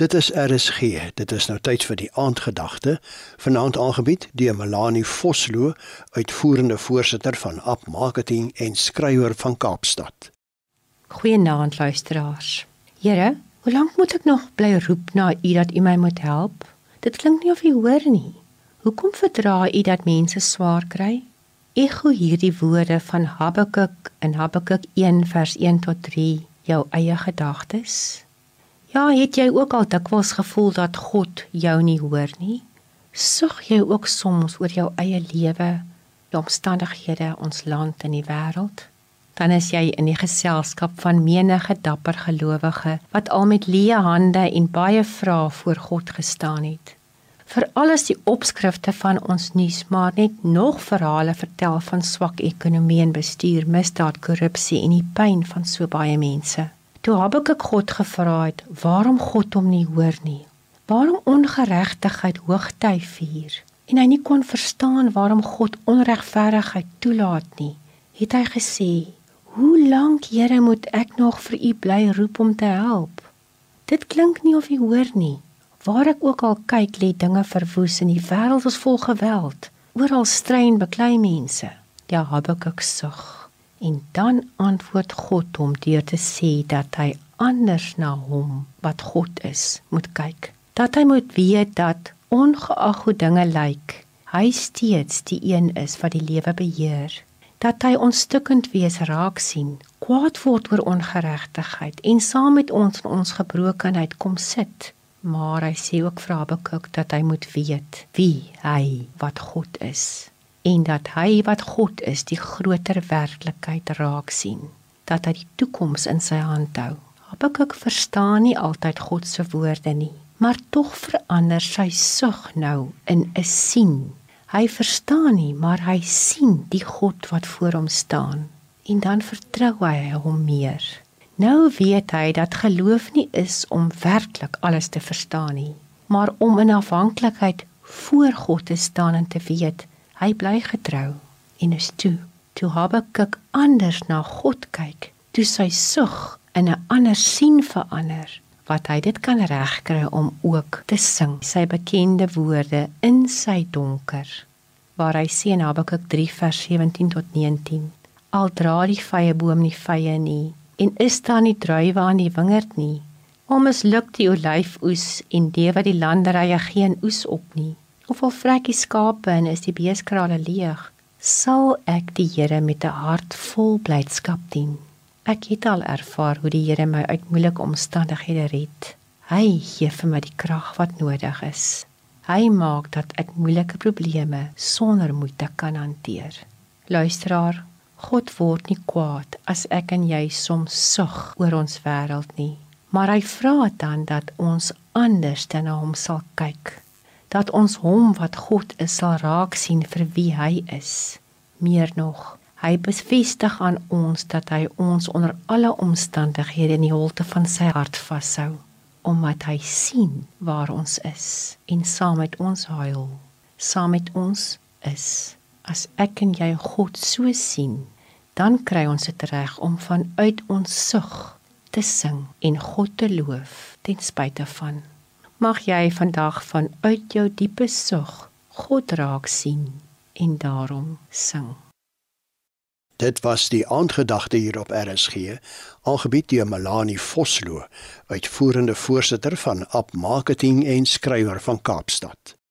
Dit is RSG. Dit is nou tyd vir die aandgedagte. Vanaand aangebied deur Melanie Vosloo, uitvoerende voorsitter van App Marketing en skrywer van Kaapstad. Goeienaand luisteraars. Here, hoe lank moet ek nog bly roep na U dat U my moet help? Dit klink nie of U hoor nie. Hoekom verdra U dat mense swaar kry? Ego hierdie woorde van Habakuk in Habakuk 1 vers 1 tot 3 jou eie gedagtes? Ja, het jy ook al dikwels gevoel dat God jou nie hoor nie? Sug jy ook soms oor jou eie lewe, die omstandighede, ons land en die wêreld? Dan is jy in die geselskap van menige dapper gelowige wat al met leë hande en baie vrae voor God gestaan het. Vir alles die opskrifte van ons nuus maar net nog verhale vertel van swak ekonomie en bestuur, misdaad, korrupsie en die pyn van so baie mense. Toe Habakuk God gevra het waarom God hom nie hoor nie. Waarom ongeregtigheid hoogty vier en hy nie kon verstaan waarom God onregverdigheid toelaat nie, het hy gesê: "Hoe lank, Here, moet ek nog vir U bly roep om te help?" Dit klink nie of U hoor nie. Waar ek ook al kyk, lê dinge verwoes en die wêreld is vol geweld. Oral strein beklei mense. Ja, Habakuk sug. En dan antwoord God hom deur te sê dat hy anders na hom wat God is moet kyk. Dat hy moet weet dat ongeag hoe dinge lyk, hy steeds die een is wat die lewe beheer. Dat hy ons stukkend wees raak sien, kwaad word oor ongeregtigheid en saam met ons in ons gebrokenheid kom sit. Maar hy sê ook vir Habakuk dat hy moet weet wie hy wat God is en dat hy wat God is die groter werklikheid raak sien dat hy die toekoms in sy hand hou. Habakuk verstaan nie altyd God se woorde nie maar tog verander sy sug nou in 'n sien. Hy verstaan nie maar hy sien die God wat voor hom staan en dan vertrou hy hom meer. Nou weet hy dat geloof nie is om werklik alles te verstaan nie maar om in afhanklikheid voor God te staan en te weet Hy bly getrou en is toe toe Habakuk anders na God kyk, toe sy sug in 'n ander sien verander wat hy dit kan regkry om ook te sing sy bekende woorde in sy donker waar hy sê in Habakuk 3 vers 17 tot 19 al dra die vrye boom nie vrye nie en is daar nie druiwe aan die wingerd nie. Om misluk die olyfoes en die wat die landerye geen oes op nie of al vrekkie skape en is die beeskrale leeg, sal ek die Here met 'n hart vol blydskap dien. Ek het al ervaar hoe die Here my uit moeilike omstandighede red. Hy gee vir my die krag wat nodig is. Hy maak dat ek moeilike probleme sonder moeite kan hanteer. Luisteraar, God word nie kwaad as ek en jy soms sug oor ons wêreld nie, maar hy vra dan dat ons anders na hom sal kyk dat ons hom wat God is sal raak sien vir wie hy is. Meer nog, hy bevestig aan ons dat hy ons onder alle omstandighede in die holte van sy hart vashou, omdat hy sien waar ons is en saam met ons huil, saam met ons is. As ek en jy God so sien, dan kry ons dit reg om vanuit ons sug te sing en God te loof ten spyte van mag jy vandag vanuit jou diepe sug God raak sien en daarom sing. Dit was die aandgedagte hier op RSG, aangebied deur Melanie Vosloo, uitvoerende voorsitter van App Marketing en skrywer van Kaapstad.